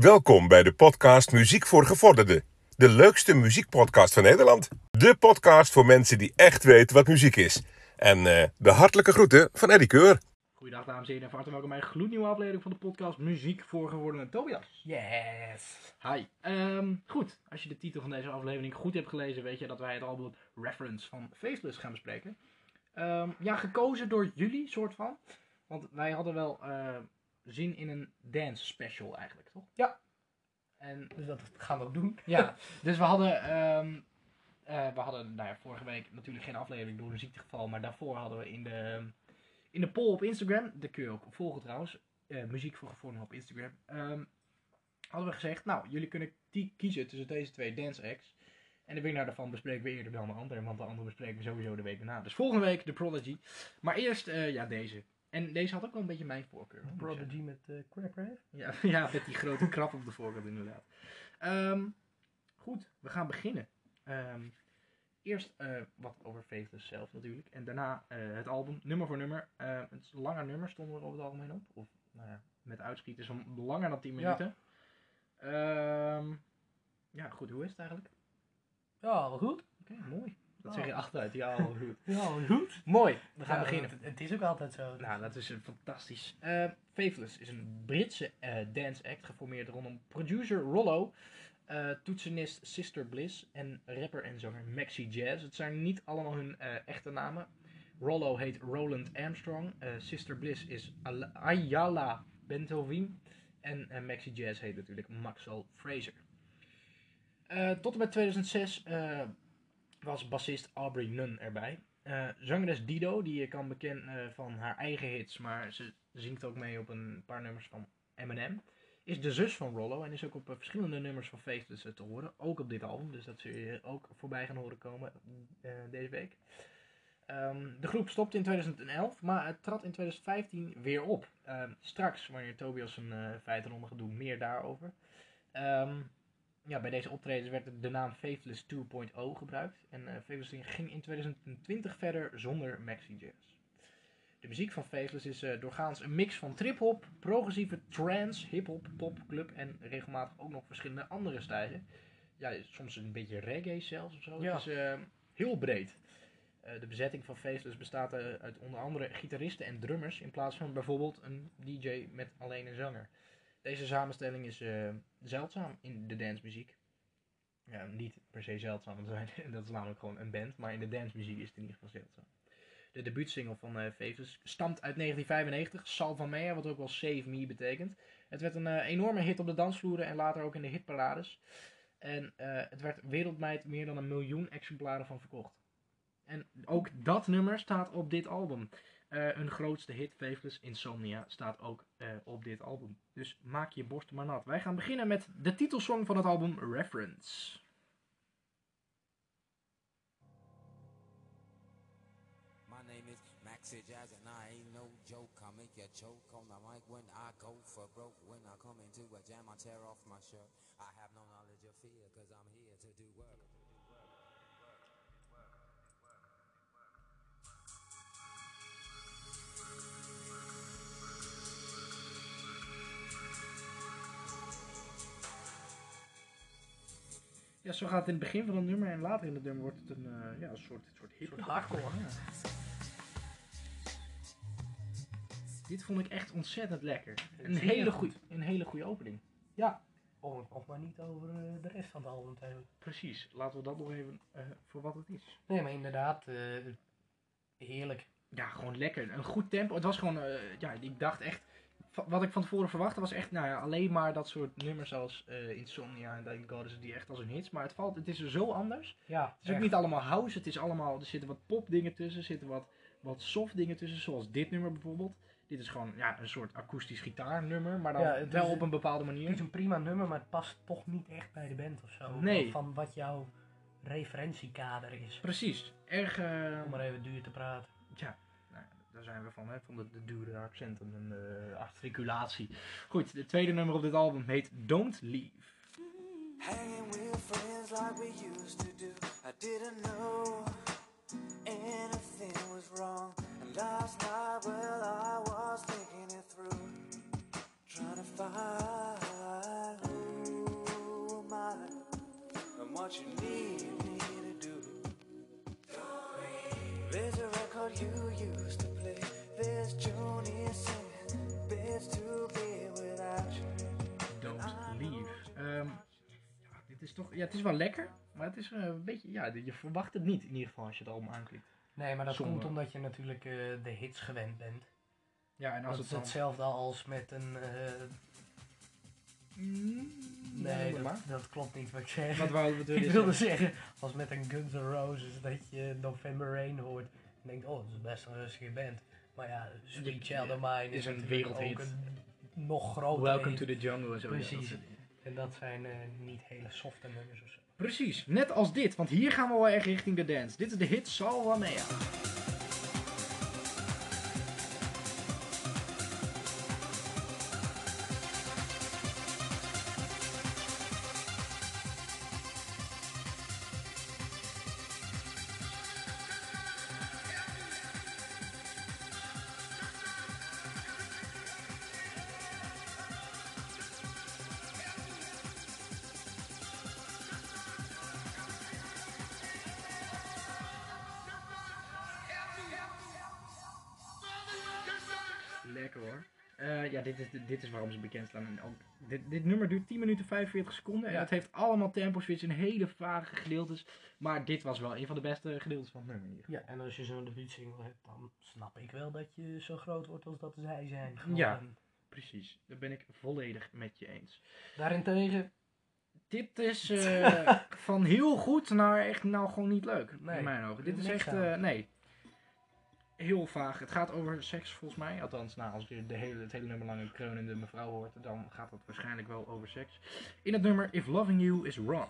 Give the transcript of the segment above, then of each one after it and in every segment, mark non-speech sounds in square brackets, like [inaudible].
Welkom bij de podcast Muziek voor Gevorderden. De leukste muziekpodcast van Nederland. De podcast voor mensen die echt weten wat muziek is. En eh, de hartelijke groeten van Eddie Keur. Goedendag dames en heren en van harte welkom bij een gloednieuwe aflevering van de podcast Muziek voor Geworden Tobias. Yes. Hi. Ehm, goed, als je de titel van deze aflevering goed hebt gelezen, weet je dat wij het album Reference van Faceless gaan bespreken. Ehm, ja, gekozen door jullie, soort van. Want wij hadden wel eh, zin in een dance special eigenlijk, toch? Ja. En Dus dat gaan we ook doen. [laughs] ja, dus we hadden, ehm, eh, we hadden nou ja, vorige week natuurlijk geen aflevering door een ziektegeval, maar daarvoor hadden we in de, in de poll op Instagram, de kun je ook volgen trouwens, eh, muziek voor gevonden op Instagram, ehm, hadden we gezegd, nou, jullie kunnen die kiezen tussen deze twee dance acts. En de winnaar daarvan bespreken we eerder dan de andere, want de andere bespreken we sowieso de week daarna. Dus volgende week de Prodigy. Maar eerst, eh, ja, deze. En deze had ook wel een beetje mijn voorkeur. zeggen. Prodigy met uh, Crap Rave. Ja, [laughs] ja, met die grote krap op de voorkant inderdaad. Ehm, goed, we gaan beginnen. Ehm, eerst eh, wat over Faithless zelf natuurlijk. En daarna eh, het album, nummer voor nummer. Eh, het is een langer nummer, stonden er over het algemeen op. Of nou ja, met uitschieters van langer dan 10 Ja. minuten. Ehm, ja, goed, hoe is het eigenlijk? Ja, wel goed. Oké, mooi. Dat Oh. zeg je achteruit. Ja, al goed. [laughs] Ja, goed. mooi, we gaan Ja, beginnen. Het, het is ook altijd zo. Nou, dat is een fantastisch. Eh Faithless is een Britse eh, dance act geformeerd rondom producer Rollo, eh, toetsenist Sister Bliss en rapper en zanger Maxi Jazz. Het zijn niet allemaal hun eh, echte namen. Rollo heet Roland Armstrong, eh, Sister Bliss is Al- Ayala Bentovim en eh, Maxi Jazz heet natuurlijk Maxwell Fraser. Eh, tot en met 2006 eh, was bassist Aubrey Nunn erbij. Eh zangeres Dido, die je kan bekennen eh, van haar eigen hits, maar ze zingt ook mee op een paar nummers van Eminem. Is de zus van Rollo en is ook op eh, verschillende nummers van Faithless eh, te horen. Ook op dit album, dus dat zul je ook voorbij gaan horen komen deze week. Ehm, de groep stopte in 2011, maar het trad in 2015 weer op. Ehm, straks, wanneer Tobias een uh, feitenronde gaat meer daarover. Ehm, ja, bij deze optredens werd de naam Faithless 2.0 gebruikt. En Faithless ging in 2020 verder zonder Maxi Jazz. De muziek van Faithless is eh, doorgaans een mix van trip-hop, progressieve trance, hip-hop, pop, club en regelmatig ook nog verschillende andere stijlen. Ja, soms een beetje reggae zelfs of zo. Ja. Het is eh, heel breed. De bezetting van Faithless bestaat uit onder andere gitaristen en drummers in plaats van bijvoorbeeld een DJ met alleen een zanger. Deze samenstelling is eh, zeldzaam in de dancemuziek. Ja, niet per se zeldzaam, want [laughs] dat is namelijk gewoon een band, maar in de dancemuziek is het in ieder geval zeldzaam. De debuutsingle van eh Faithless stamt uit 1995, Salva Mea, wat ook wel Save Me betekent. Het werd een eh, enorme hit op de dansvloeren en later ook in de hitparades. En eh, het werd wereldwijd meer dan een miljoen exemplaren van verkocht. En ook dat nummer staat op dit album. Eh, hun grootste hit, Faithless Insomnia, staat ook eh, op dit album. Dus maak je borst maar nat. Wij gaan beginnen met de titelsong van het album, Reference. My name is Maxi Jazz and I ain't no joke. I make you choke on the mic when I go for broke. When I come into a jam, I tear off my shirt. I have no knowledge of fear, cause I'm here to do work. Ja, zo gaat het in het begin van het nummer en later in het nummer wordt het een, eh, ja, een soort, soort hip. soort hardcore. Ja. Dit vond ik echt ontzettend lekker. Een hele, goeie, een hele goede opening. Om, om maar niet over eh, de rest van het album te hebben. Precies, laten we dat nog even eh, voor wat het is. Nee, maar inderdaad, heerlijk. Ja, gewoon lekker. Een goed tempo. Het was gewoon, ja, ik dacht echt, wat ik van tevoren verwachtte was echt, nou ja, alleen maar dat soort nummers als eh, Insomnia en Dying Goddess, die echt als een hits. Maar het valt, het is er zo anders. Ja, Het is ook niet allemaal house, het is allemaal, er zitten wat pop dingen tussen, er zitten wat, wat soft dingen tussen, zoals dit nummer bijvoorbeeld. Dit is gewoon ja, een soort akoestisch gitaarnummer, maar dan Ja, het wel is- op een bepaalde Het manier. is een prima nummer, maar het past toch niet echt bij de band of zo. Nee. Van wat jouw referentiekader is. Precies, erg, eh, Om maar even duur te praten. ja, daar zijn we van, hè? van de, de dure accenten en de eh, articulatie. Goed, de tweede nummer op dit album heet Don't Leave. Hanging with friends like we used to do. I didn't know anything was wrong. And last night, well, I was thinking it through. Trying to find who am I and what you need me to do. There's leave record you used to play. There's Joni singing. Best to be without you. Don't Leave. Ehm, ja, dit is toch, ja, het is wel lekker, maar het is eh, een beetje, ja, je verwacht het niet in ieder geval als je het album aanklikt. Nee, maar dat komt omdat je natuurlijk eh, de hits gewend bent. Ja, en Dat als is het dan... hetzelfde als met een... eh, Mm, nee, dat, dat klopt niet wat ik zeg. Wat wou wat [laughs] wil je ik wilde zeggen, als met een Guns N' Roses dat je November Rain hoort. En denkt, oh, dat is best een rustige band. Maar ja, Sweet Child of Mine is een wereldhit. ook een nog groter Welcome hit. to the jungle en zo. ja, dat Precies. En dat zijn eh, niet hele softe nummers of zo. Precies, net als dit, want hier gaan we wel echt richting de dance. Dit is de hit Salva Mea. Eh, ja, dit is, dit is waarom ze bekend staan. En ook, dit, dit nummer duurt 10 minuten 45 seconden. En Ja. het heeft allemaal tempo switch en hele vage gedeeltes. Maar dit was wel een van de beste gedeeltes van het nummer hier. Ja, en als je zo'n debuutsingle hebt, dan snap ik wel dat je zo groot wordt als dat zij zijn. Gewoon. Ja. Precies, daar ben ik volledig met je eens. Daarentegen, Dit is [laughs] eh, van heel goed naar echt nou gewoon niet leuk. Nee, in mijn ogen. Dit is echt, eh, nee. Heel vaag. Het gaat over seks volgens mij. Althans, nou, als je de hele, het hele nummer lang een kreunende mevrouw hoort, dan gaat het waarschijnlijk wel over seks. In het nummer If Loving You Is Wrong.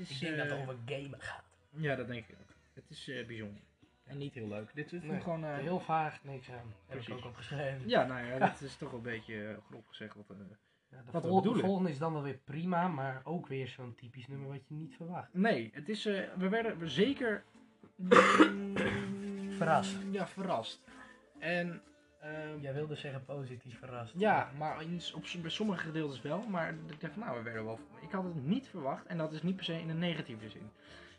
Is... ik denk dat eh, het over gamen gaat. Ja, dat denk ik ook. Het is eh, bijzonder. En niet heel leuk. Dit is Nee, gewoon... eh, Heel vaag, niks aan. Heb ik ook opgeschreven. Ja, nou ja, dat [laughs] is toch een beetje eh, grof gezegd. Wat, eh, Ja, de vol- volgende is dan wel weer prima, maar ook weer zo'n typisch nummer wat je niet verwacht. Nee, het is, eh, we werden zeker Verrast. Ja, verrast. En ehm, Jij wilde zeggen positief verrast. ja, maar in, op, bij sommige gedeeltes wel. Maar ik dacht van nou, we werden wel. Ik had het niet verwacht en dat is niet per se in een negatieve zin.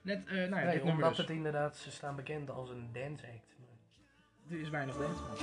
Net, eh, nou ja, Nee, dit nummer omdat dus. het inderdaad, ze staan bekend als een dance act. Er is weinig dance. man.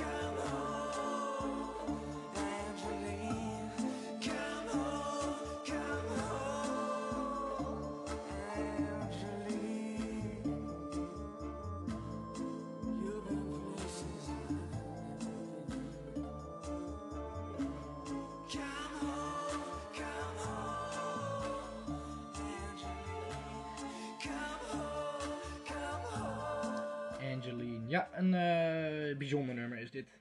Ja, een eh, bijzonder nummer is dit.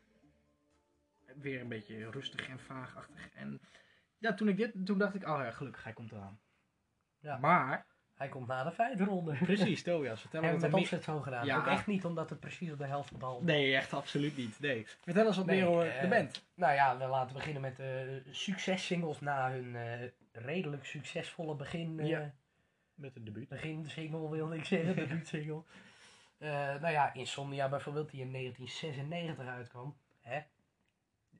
Weer een beetje rustig en vaagachtig. En ja, toen ik dit, toen dacht ik, oh ja, gelukkig, hij komt eraan. Ja. Maar, Hij komt na de vijfde ronde. [laughs] precies, Tobias, vertel En wat met opzet zo gedaan. Ja. Ook echt niet omdat het precies op de helft van de Nee, echt absoluut niet. Nee. Vertel eens wat Nee, meer over eh, de band. Nou ja, we laten beginnen met de successingles na hun eh, redelijk succesvolle begin. Ja. Met een debuut. Beginsingle wilde ik zeggen, [laughs] debuutsingle. Eh nou ja, Insomnia bijvoorbeeld, die in 1996 uitkwam. Hè?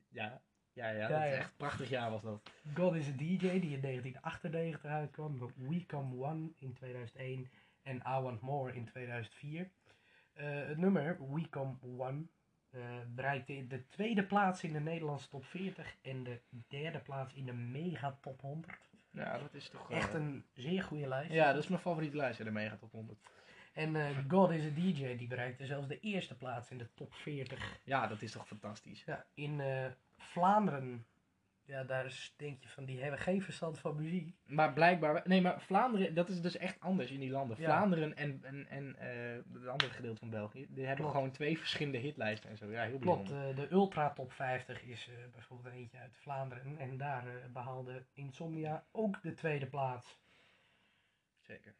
Ja, ja, ja, Ja, dat is echt een prachtig jaar was dat. God is a DJ, die in 1998 uitkwam. We Come One in 2001 en I Want More in 2004. Eh, het nummer We Come One eh, bereikte de tweede plaats in de Nederlandse top 40 en de derde plaats in de Mega Top 100. Ja, dat is toch... eh, Echt een zeer goede lijst. Ja, dat is mijn favoriete lijstje, de Mega Top 100. En eh, God is a DJ, die bereikte zelfs de eerste plaats in de top 40. Ja, dat is toch fantastisch. Ja, in eh, Vlaanderen, ja, daar is, denk je van, die hebben geen verstand van muziek. Maar blijkbaar... Nee, maar Vlaanderen, dat is dus echt anders in die landen. Ja. Vlaanderen en, en, en eh, het andere gedeelte van België, die hebben Klopt. gewoon twee verschillende hitlijsten en zo. Ja, heel Klopt, de Ultra Top 50 is bijvoorbeeld eentje uit Vlaanderen. En daar eh, behaalde Insomnia ook de tweede plaats. Zeker.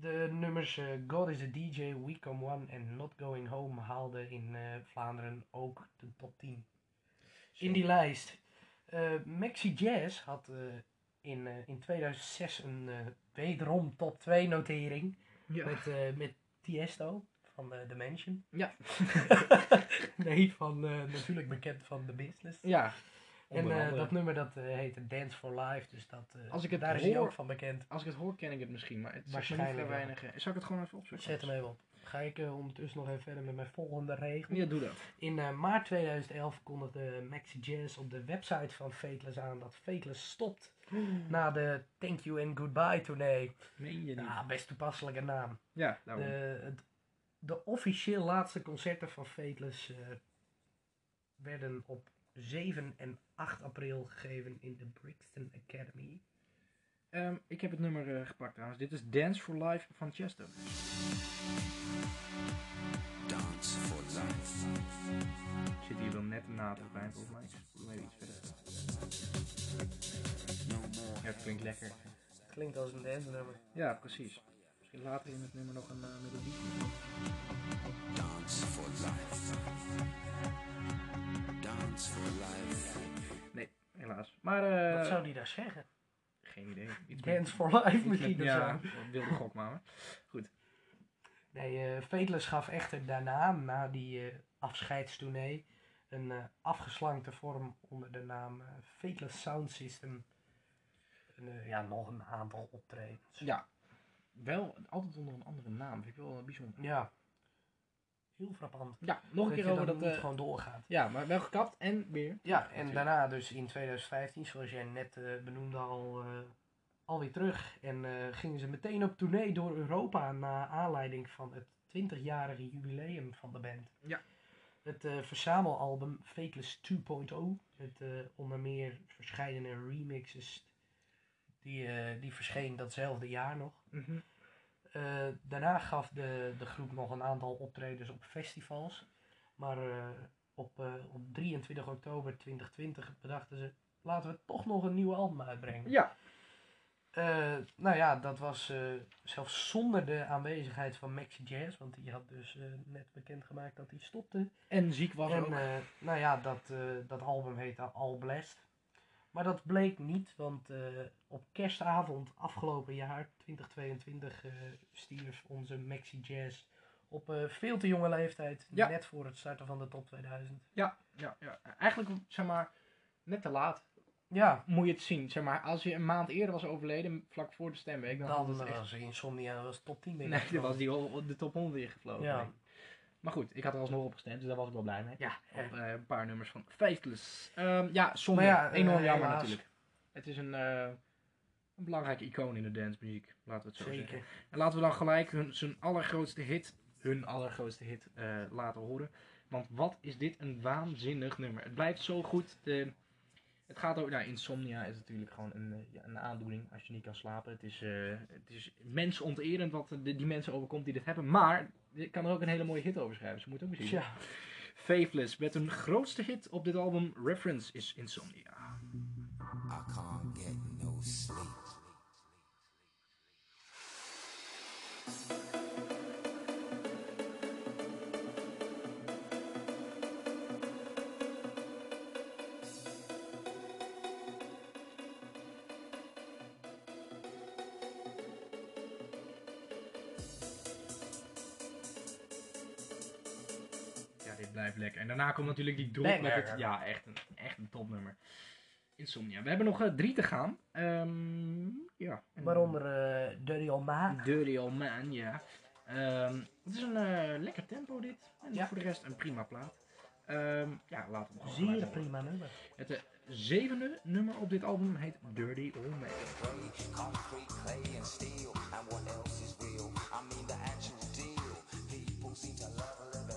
De nummers eh, God is a DJ, We Come One en Not Going Home haalden in eh, Vlaanderen ook de top 10. in die lijst. Eh, Maxi Jazz had in, in 2006 een wederom top 2 notering Ja. met, met Tiesto van The Mansion. Ja. [laughs] nee, van natuurlijk bekend van The Business. ja. En eh, dat nummer dat eh, heette Dance for Life, dus dat, eh, Als ik het daar is hij ook van bekend. Als ik het hoor, ken ik het misschien, maar het is Waarschijnlijk vrij wel. weinig. Zal ik het gewoon even opzoeken? Zet hem even op. Ga ik eh, ondertussen nog even verder met mijn volgende regel. Ja, doe dat. In eh, maart 2011 kondigde Maxi Jazz op de website van Fateless aan dat Fateless stopt [gasps] na de Thank You and Goodbye tournee. Meen je niet? Ja, best toepasselijke naam. Ja, daarom. De, het- de officieel laatste concerten van Fateless eh, werden op 7 en 8 april gegeven in de Brixton Academy. Ehm, ik heb het nummer eh, gepakt trouwens. Dit is Dance for Life van Chesto. Dance for life. Ik zit hier wel net na te bij volgens mij. Ik doe even iets verder. No more. Ja, het klinkt lekker. Klinkt als een dance nummer. Ja, precies. Misschien later in het nummer nog een eh, melodie. Dance for life. Dance for life. Nee, helaas. Maar eh Wat zou die daar zeggen? geen idee. Iets Dance for Life misschien of ja, zo. wilde gok maar. Nee, eh Fateless gaf echter daarna, na die eh afscheidstournee, een eh, afgeslankte vorm onder de naam eh Fateless Sound System. En, eh, ja, nog een aantal optredens. Ja, wel altijd onder een andere naam. Vind ik wel bijzonder. Ja. Heel frappant. Ja, nog een dat keer over dat... niet eh, gewoon doorgaat. ja, maar wel gekapt en weer. Ja, en Natuurlijk. daarna dus in 2015, zoals jij net eh, benoemde, al, eh, alweer terug. En eh, gingen ze meteen op tournee door Europa na aanleiding van het 20-jarige jubileum van de band. Ja. Het eh, verzamelalbum Fakeless 2.0, met eh, onder meer verschillende remixes, die, eh, die verscheen datzelfde jaar nog. Mhm. Eh, daarna gaf de, de groep nog een aantal optredens op festivals. Maar eh, op, eh, op 23 oktober 2020 bedachten ze, laten we toch nog een nieuw album uitbrengen. Ja, nou ja, dat was zelfs zonder de aanwezigheid van Maxi Jazz, want die had dus net bekendgemaakt dat hij stopte. en ziek was en ook. nou ja, dat, dat album heette All Blessed. Maar dat bleek niet, want eh, op kerstavond afgelopen jaar, 2022, eh, stierf onze Maxi Jazz op eh, veel te jonge leeftijd, Ja. net voor het starten van de top 2000. Ja, ja, ja. Eigenlijk, zeg maar, net te laat Ja, moet je het zien. Zeg maar, als je een maand eerder was overleden, vlak voor de stemweek, dan, dan had het echt... was Insomnia was top 10 Nee, dan was die de top 100 ingevlogen. Ja. Nee. Maar goed, ik had er alsnog op gestemd, dus daar was ik wel blij mee. Ja, Op eh, een paar nummers van Faithless. Ehm, ja, zonde. Ja, eh, Enorm jammer helaas. natuurlijk. Het is een, eh, een belangrijke icoon in de dancemuziek, laten we het zo zeggen. zeker. En laten we dan gelijk hun, zijn allergrootste hit, hun allergrootste hit, laten horen. Want wat is dit een waanzinnig nummer. Het blijft zo goed. het gaat over, nou, insomnia is natuurlijk gewoon een, ja, een aandoening als je niet kan slapen. Het is, het is mensonterend wat de, die mensen overkomt die dit hebben. Maar je kan er ook een hele mooie hit over schrijven. Ze moeten ook zien. Faithless met hun grootste hit op dit album, Reference, is Insomnia. En daarna komt natuurlijk die drop met het... Ja, echt een, echt een topnummer. Insomnia. We hebben nog eh, drie te gaan. Ehm, ja. En- waaronder eh Dirty Old Ma. Dirty Old Man, ja. Ehm, het is een eh, lekker tempo dit. En Ja. voor de rest een prima plaat. Ehm, ja, laten we hem gewoon Zeer prima nummer. Het zevende nummer op dit album heet Dirty Old Man. Concrete, clay, and steel. And what else is real? I mean the actual deal. People seem to love living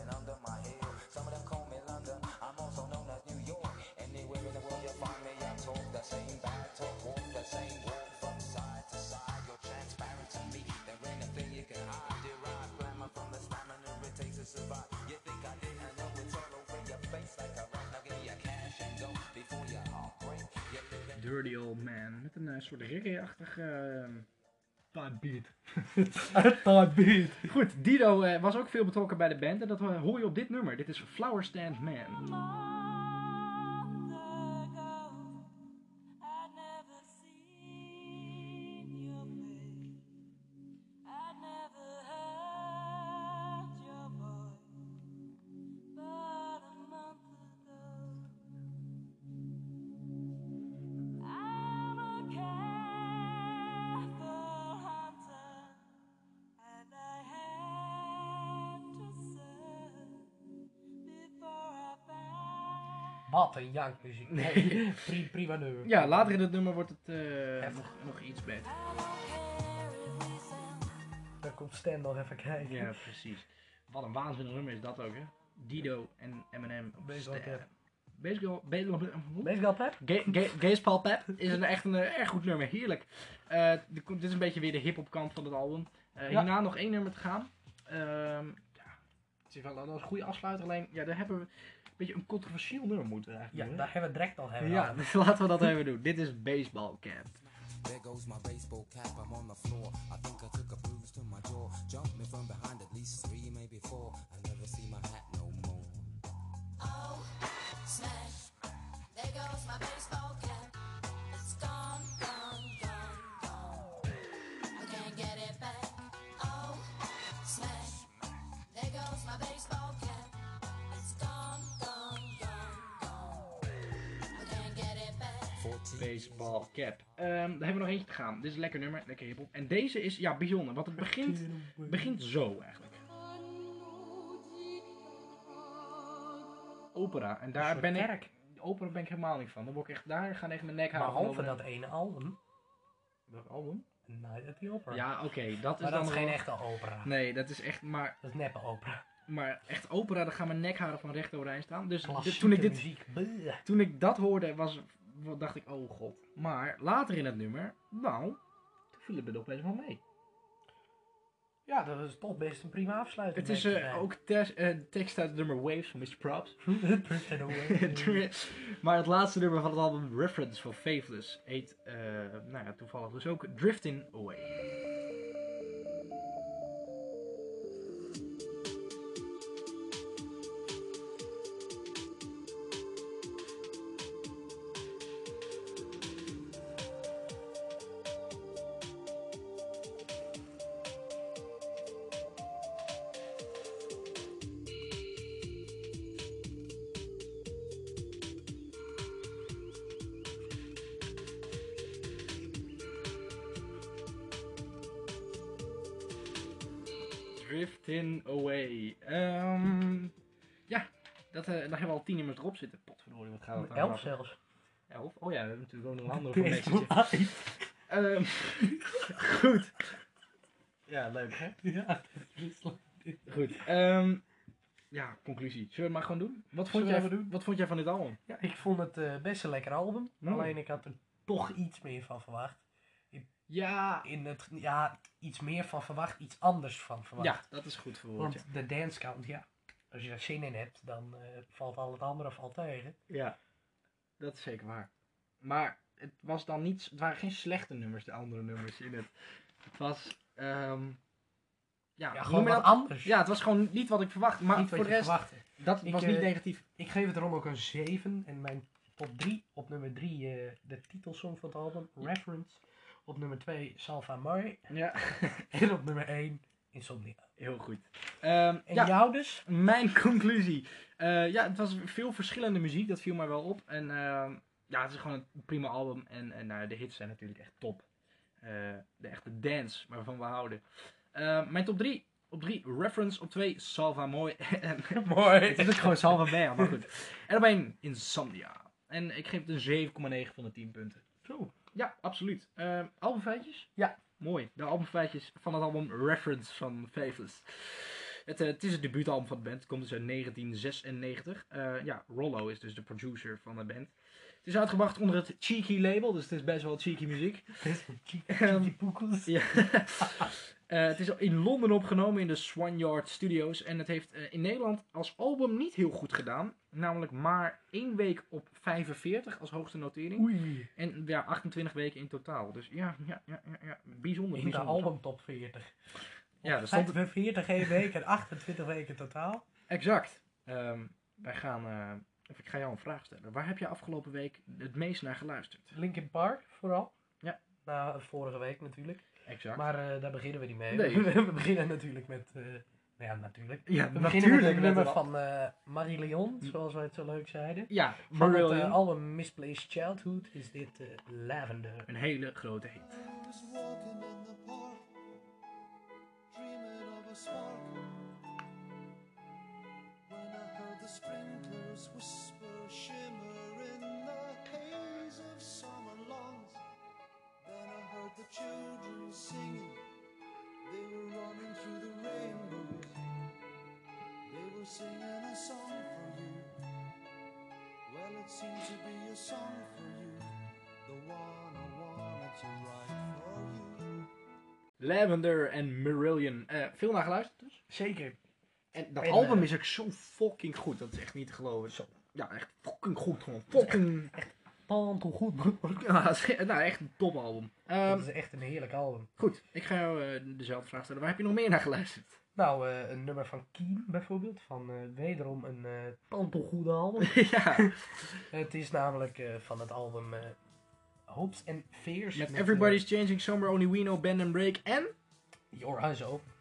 same talk, walk the same walk from side to side. You're transparent to me. There ain't a thing you can hide. Derive glamour from the stamina it takes to survive. You think I didn't know it's all over your face like a rock. Now give me your cash and go before your heart break. Dirty Old Man. Met een eh, soort reggae-achtige... Uh, beat. [laughs] [laughs] Taartbeat. Goed, Dido eh, was ook veel betrokken bij de band. En dat eh, hoor je op dit nummer. Dit is Flower Stand Man. Wat een jankmuziek. Nee, [laughs] pri- prima nummer. Ja, later in het nummer wordt het eh, nog, nog iets beter. Dan komt Stan nog even kijken. Ja, precies. Wat een waanzinnig nummer is dat ook, hè? Dido en Eminem. Baseball cap. Baseball, hoe? Baseball pep? Pep is een, echt een eh, erg goed nummer, heerlijk. Eh, dit is een beetje weer de hip-hop kant van het album. Ja. Hierna nog één nummer te gaan. Ehm, het is wel dat is een goede afsluiter, alleen ja, daar hebben we een beetje een controversieel nummer moeten we Ja, eigenlijk doen. daar hebben we het direct al hebben. ja, [laughs] dus laten we dat even doen. Dit is Baseball Cap. There goes my baseball cap, I'm on the floor. I think I took a bruise to my jaw. Jump me from behind at least three, maybe four. I never see my hat no more. Oh, smash. There goes my baseball Baseball Cap. Ehm, daar hebben we nog eentje te gaan. Dit is een lekker nummer, lekker hip-hop. En deze is ja, bijzonder, want het begint, begint zo eigenlijk. Opera. En daar ben ik. Opera ben ik helemaal niet van. Dan word ik echt daar gaan even mijn nek Maar halen. behalve dat ene album. Welk album? Night at the Opera. Ja, oké, dat is maar dan dat is geen wel- echte opera. Nee, dat is echt maar, Dat is neppe opera. maar echt opera, daar gaan mijn nekharen van recht overeind staan. Dus dit- toen, ik dit, muziek. Toen ik dat hoorde, was, wat dacht ik, oh god. Maar later in het nummer, nou, toen viel het me opeens wel mee. Ja, dat is toch best een prima afsluiting. Het is eh, ook tes- eh, tekst uit het nummer Waves van Mr. Props. [laughs] [laughs] Maar het laatste nummer van het album Reference van Faithless heet, eh, nou ja, toevallig dus ook Drifting Away. Drifting Away. Ehm, ja, dat, eh, daar hebben we al tien nummers erop zitten. Potverdorie, wat gaat het nou Elf zelfs. Elf? Oh ja, we hebben natuurlijk ook nog een andere voor Message. Ehm, [laughs] goed. Ja, leuk hè? [laughs] Ja. Goed. ehm, ja, conclusie. Zullen we het maar gewoon doen? Wat vond, Zullen jij, we doen? wat vond jij van dit album? Ja, ik vond het eh, best een lekker album. Mm. Alleen ik had er toch iets meer van verwacht. Ja, In het, ja, iets meer van verwacht, iets anders van verwacht. ja dat is goed verwoord. Want de dance count, ja. Als je daar zin in hebt, dan eh, valt al het andere valt tegen. Ja, dat is zeker waar. Maar het was dan niet, het waren geen slechte nummers, de andere nummers in het. Het was, ehm ja, gewoon wat dat? anders. Ja, het was gewoon niet wat ik verwacht. Maar Niet voor wat de rest, verwachtte. dat Ik, was eh, niet negatief. Ik geef het erom ook een 7. En mijn top 3 op nummer 3 eh, de titelsong van het album, Reference. Op nummer 2 Salva Mai. Ja, [laughs] En op nummer 1 Insomnia. heel goed. Ehm, En ja, jou dus? mijn [laughs] conclusie. Eh, ja, het was veel verschillende muziek, dat viel mij wel op. En ehm, ja, het is gewoon een prima album. En, en nou, de hits zijn natuurlijk echt top. Eh, de echte dance waarvan we houden. Eh, mijn top 3. Op 3 Reference. Op 2 Salva Mooi. [laughs] Mooi. het is ook gewoon Salva Bea, maar goed. En op 1 Insomnia. En ik geef het een 7,9 van de 10 punten. Zo. Ja, absoluut. Uh, albumfeitjes? Ja. Mooi. De albumfeitjes van het album Reference van Faithless. Het, eh, het is het debuutalbum van de band. Het komt dus uit 1996. Eh, ja, Rollo is dus de producer van de band. Het is uitgebracht onder het Cheeky label, dus het is best wel cheeky muziek. [laughs] Ehm, Die poekels. Ja. [laughs] Eh, het is in Londen opgenomen in de Swanyard Studios. En het heeft eh, in Nederland als album niet heel goed gedaan. Namelijk maar één week op 45 als hoogste notering. Oei. En ja, 28 weken in totaal. Dus ja, ja, ja, ja, ja. bijzonder. In de album top 40. Ja, er stond 45 één week en 28 weken totaal. exact. Ehm, wij gaan, eh, of ik ga jou een vraag stellen. Waar heb je afgelopen week het meest naar geluisterd? Linkin Park vooral. Ja. Na vorige week natuurlijk. Exact. Maar eh, daar beginnen we niet mee. Nee. [laughs] we beginnen natuurlijk met... eh, nou ja, natuurlijk. ja, We beginnen met het nummer van eh Marie-Leon, zoals wij het zo leuk zeiden. Ja, Van het Marillion. eh, album Misplaced Childhood is dit eh, Lavender. Een hele grote hit. I shadows whisper, shimmer in the haze of summer lawns. Then I heard the children singing, they were running through the rainbows. They were singing a song for you. Well, it seemed to be a song for you, the one I wanted to write for you. Lavender and Marillion. Uh, veel naar geluisterd dus? Zeker. En dat En, album eh, is ook zo fucking goed. Dat is echt niet te geloven. Zo. Ja, echt fucking goed gewoon. Fucking... Goed. [laughs] Ja, dat is- nou, echt een topalbum. Ehm, dat is echt een heerlijk album. goed, ik ga jou eh, dezelfde vraag stellen. Waar heb je nog meer naar geluisterd? Nou, eh, een nummer van Keen bijvoorbeeld. Van wederom een eh pantelgoede album. [laughs] ja, [laughs] het is namelijk van het album Hopes and Fears. met eh, Everybody's Changing, Somewhere Only We Know, Bend and Break en... Your Eyes Open.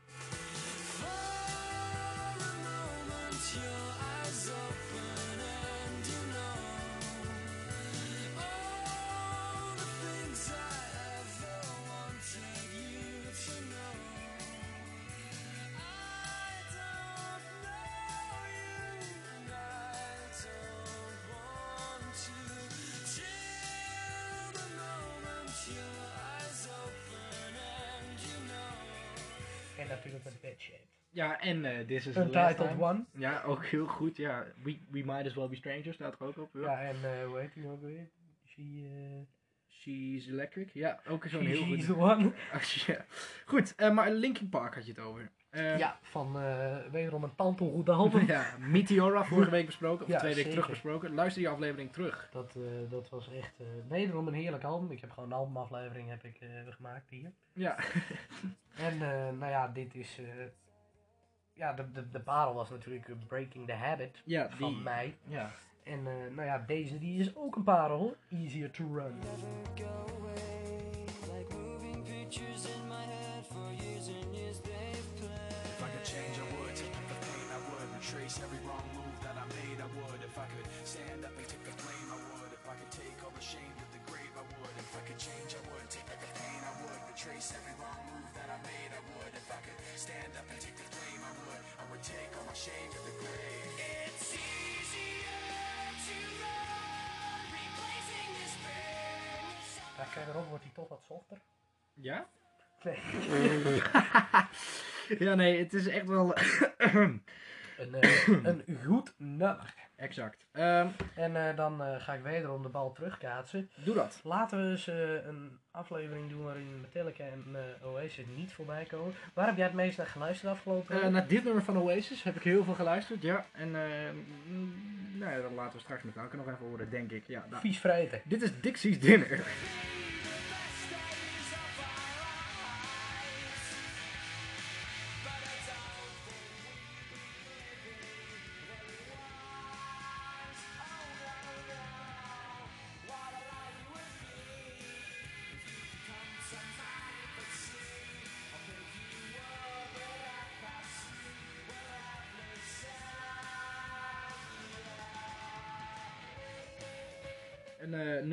En natuurlijk met Bad Shape. Ja, en eh This is the Last Untitled Time. One. Ja, ook heel goed. Ja, We, We Might As Well Be Strangers staat er ook op. Ja. Ja, en eh, hoe heet die ook weer? She, eh, She's Electric. Ja, ook zo'n heel She's goed. the One. [laughs] ja. Goed, eh, maar Linkin Park had je het over. Eh, Ja, van eh, wederom een pantelgoede album. [laughs] ja, Meteora, vorige week besproken, of Ja, twee weken terug besproken. Luister die aflevering terug. Dat, eh, dat was echt eh, wederom een heerlijk album. Ik heb gewoon een albumaflevering heb ik, eh, gemaakt hier. Ja, [laughs] En eh, nou ja, dit is... eh, ja, de, de, de parel was natuurlijk Breaking the Habit ja van die. mij. Ja. En eh, nou ja, deze die is ook een parel. hoor. Easier to run. That I made, I would. If I could stand up and take the blame, I would. If I could take all the shame to the grave, I would. If I could change, I would. Take the pain, I would. Retrace every wrong move that I made, I would. If I could stand up and take the blame, I would. I would take all my shame to the grave. It's easier to run, replacing this pain. Ja, verderop wordt hij toch wat softer. Ja? Nee. [laughs] ja, nee, het is echt wel... Een, eh, een [clears throat] goed nummer. exact. Ehm, En eh, dan eh, ga ik wederom de bal terugkaatsen. doe dat. Laten we eens een aflevering doen waarin Metallica en Oasis niet voorbij komen. Waar heb jij het meest naar geluisterd afgelopen? Eh, naar dit nummer van Oasis heb ik heel veel geluisterd, ja. En eh, mm, nou ja, dat laten we straks met elkaar nog even horen, denk ik. Ja, nou, Vies vreten. dit is Dixie's Dinner. [laughs]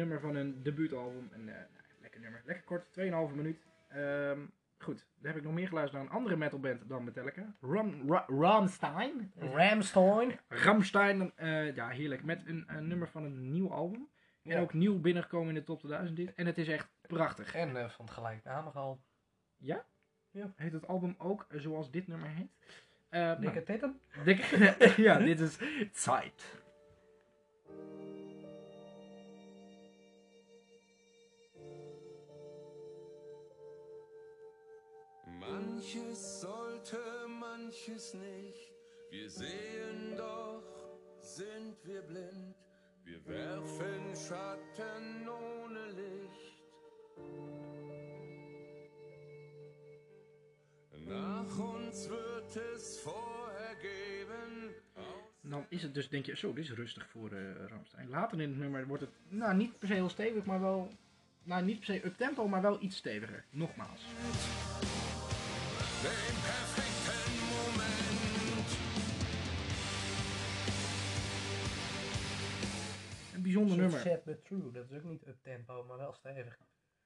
nummer van hun debuutalbum. Een, nou, lekker nummer. Lekker kort, 2,5 minuut. Ehm, goed, dan heb ik nog meer geluisterd naar een andere metalband dan Metallica. Ram, Ra- Rammstein. Ramstein. Ramstein, eh, ja heerlijk. Met een, een nummer van een nieuw album. En Ja. ook nieuw binnengekomen in de top 2000 dit. En het is echt prachtig. En eh, van het gelijknamige al. Ja? Ja. Heet het album ook zoals dit nummer heet? Nou, Dikke titten. Dikke- [laughs] ja, dit is Zeit. Manches sollte, manches nicht. Wir sehen doch, sind wir blind. Wir werfen Schatten ohne Licht. Nach uns wird es vorher geben. Dan is het dus, denk je, zo, dit is rustig voor eh Ramstein. Later in het nummer wordt het, nou, niet per se heel stevig, maar wel, nou, niet per se up-tempo, maar wel iets steviger. Nogmaals. Den perfekten Moment. Een bijzonder nummer. Set but true. Dat is ook niet up tempo, maar wel stevig.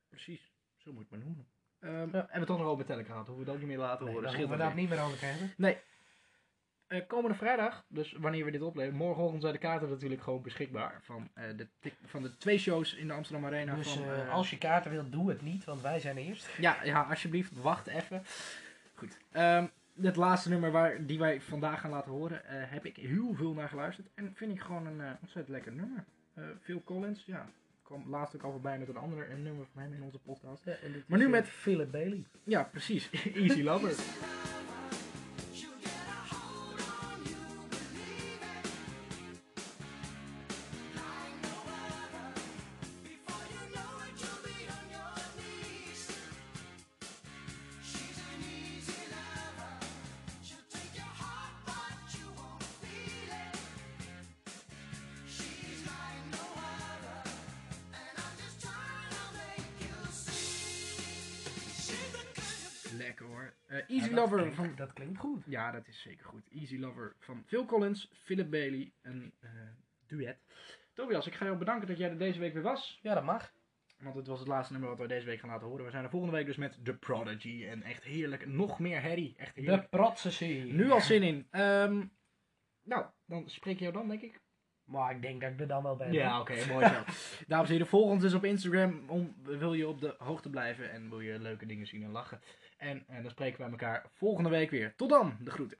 Precies, zo moet het maar noemen. Ehm Ja. Hebben we het toch nog over Metallica gehad, hoeven we het ook niet meer laten Nee, horen. daar Scheelt hoeven we daar niet. meer over te hebben. Nee. Eh, komende vrijdag, dus wanneer we dit opnemen, morgenochtend zijn de kaarten natuurlijk gewoon beschikbaar. Van, eh, de, van de twee shows in de Amsterdam Arena. Dus van, eh, als je kaarten wilt, doe het niet, want wij zijn eerst. Ja, ja, alsjeblieft, wacht even. Goed. Ehm, het laatste nummer waar, die wij vandaag gaan laten horen, eh, heb ik heel veel naar geluisterd. En vind ik gewoon een eh, ontzettend lekker nummer. Eh, Phil Collins, ja, kwam laatst ook al voorbij met een ander een nummer van hem in onze podcast. Ja, en dit Maar nu met- Philip Bailey. Ja, precies. [laughs] Easy Lover. [laughs] Easy Ja, Lover klinkt- van... Dat klinkt goed. Ja, dat is zeker goed. Easy Lover van Phil Collins, Philip Bailey, een eh, duet. Tobias, ik ga jou bedanken dat jij er deze week weer was. Ja, dat mag. Want het was het laatste nummer wat we deze week gaan laten horen. We zijn er volgende week dus met The Prodigy. En echt heerlijk. Nog meer herrie. Echt De heerlijk. Protsesie. Nu al zin in. Ehm, nou, dan spreek je jou dan, denk ik. Maar ik denk dat ik er dan wel ben. Ja, oké, mooi zo. [laughs] Dames en heren, volg ons dus op Instagram. Om, wil je op de hoogte blijven en wil je leuke dingen zien en lachen. En, en dan spreken wij elkaar volgende week weer. Tot dan, de groeten.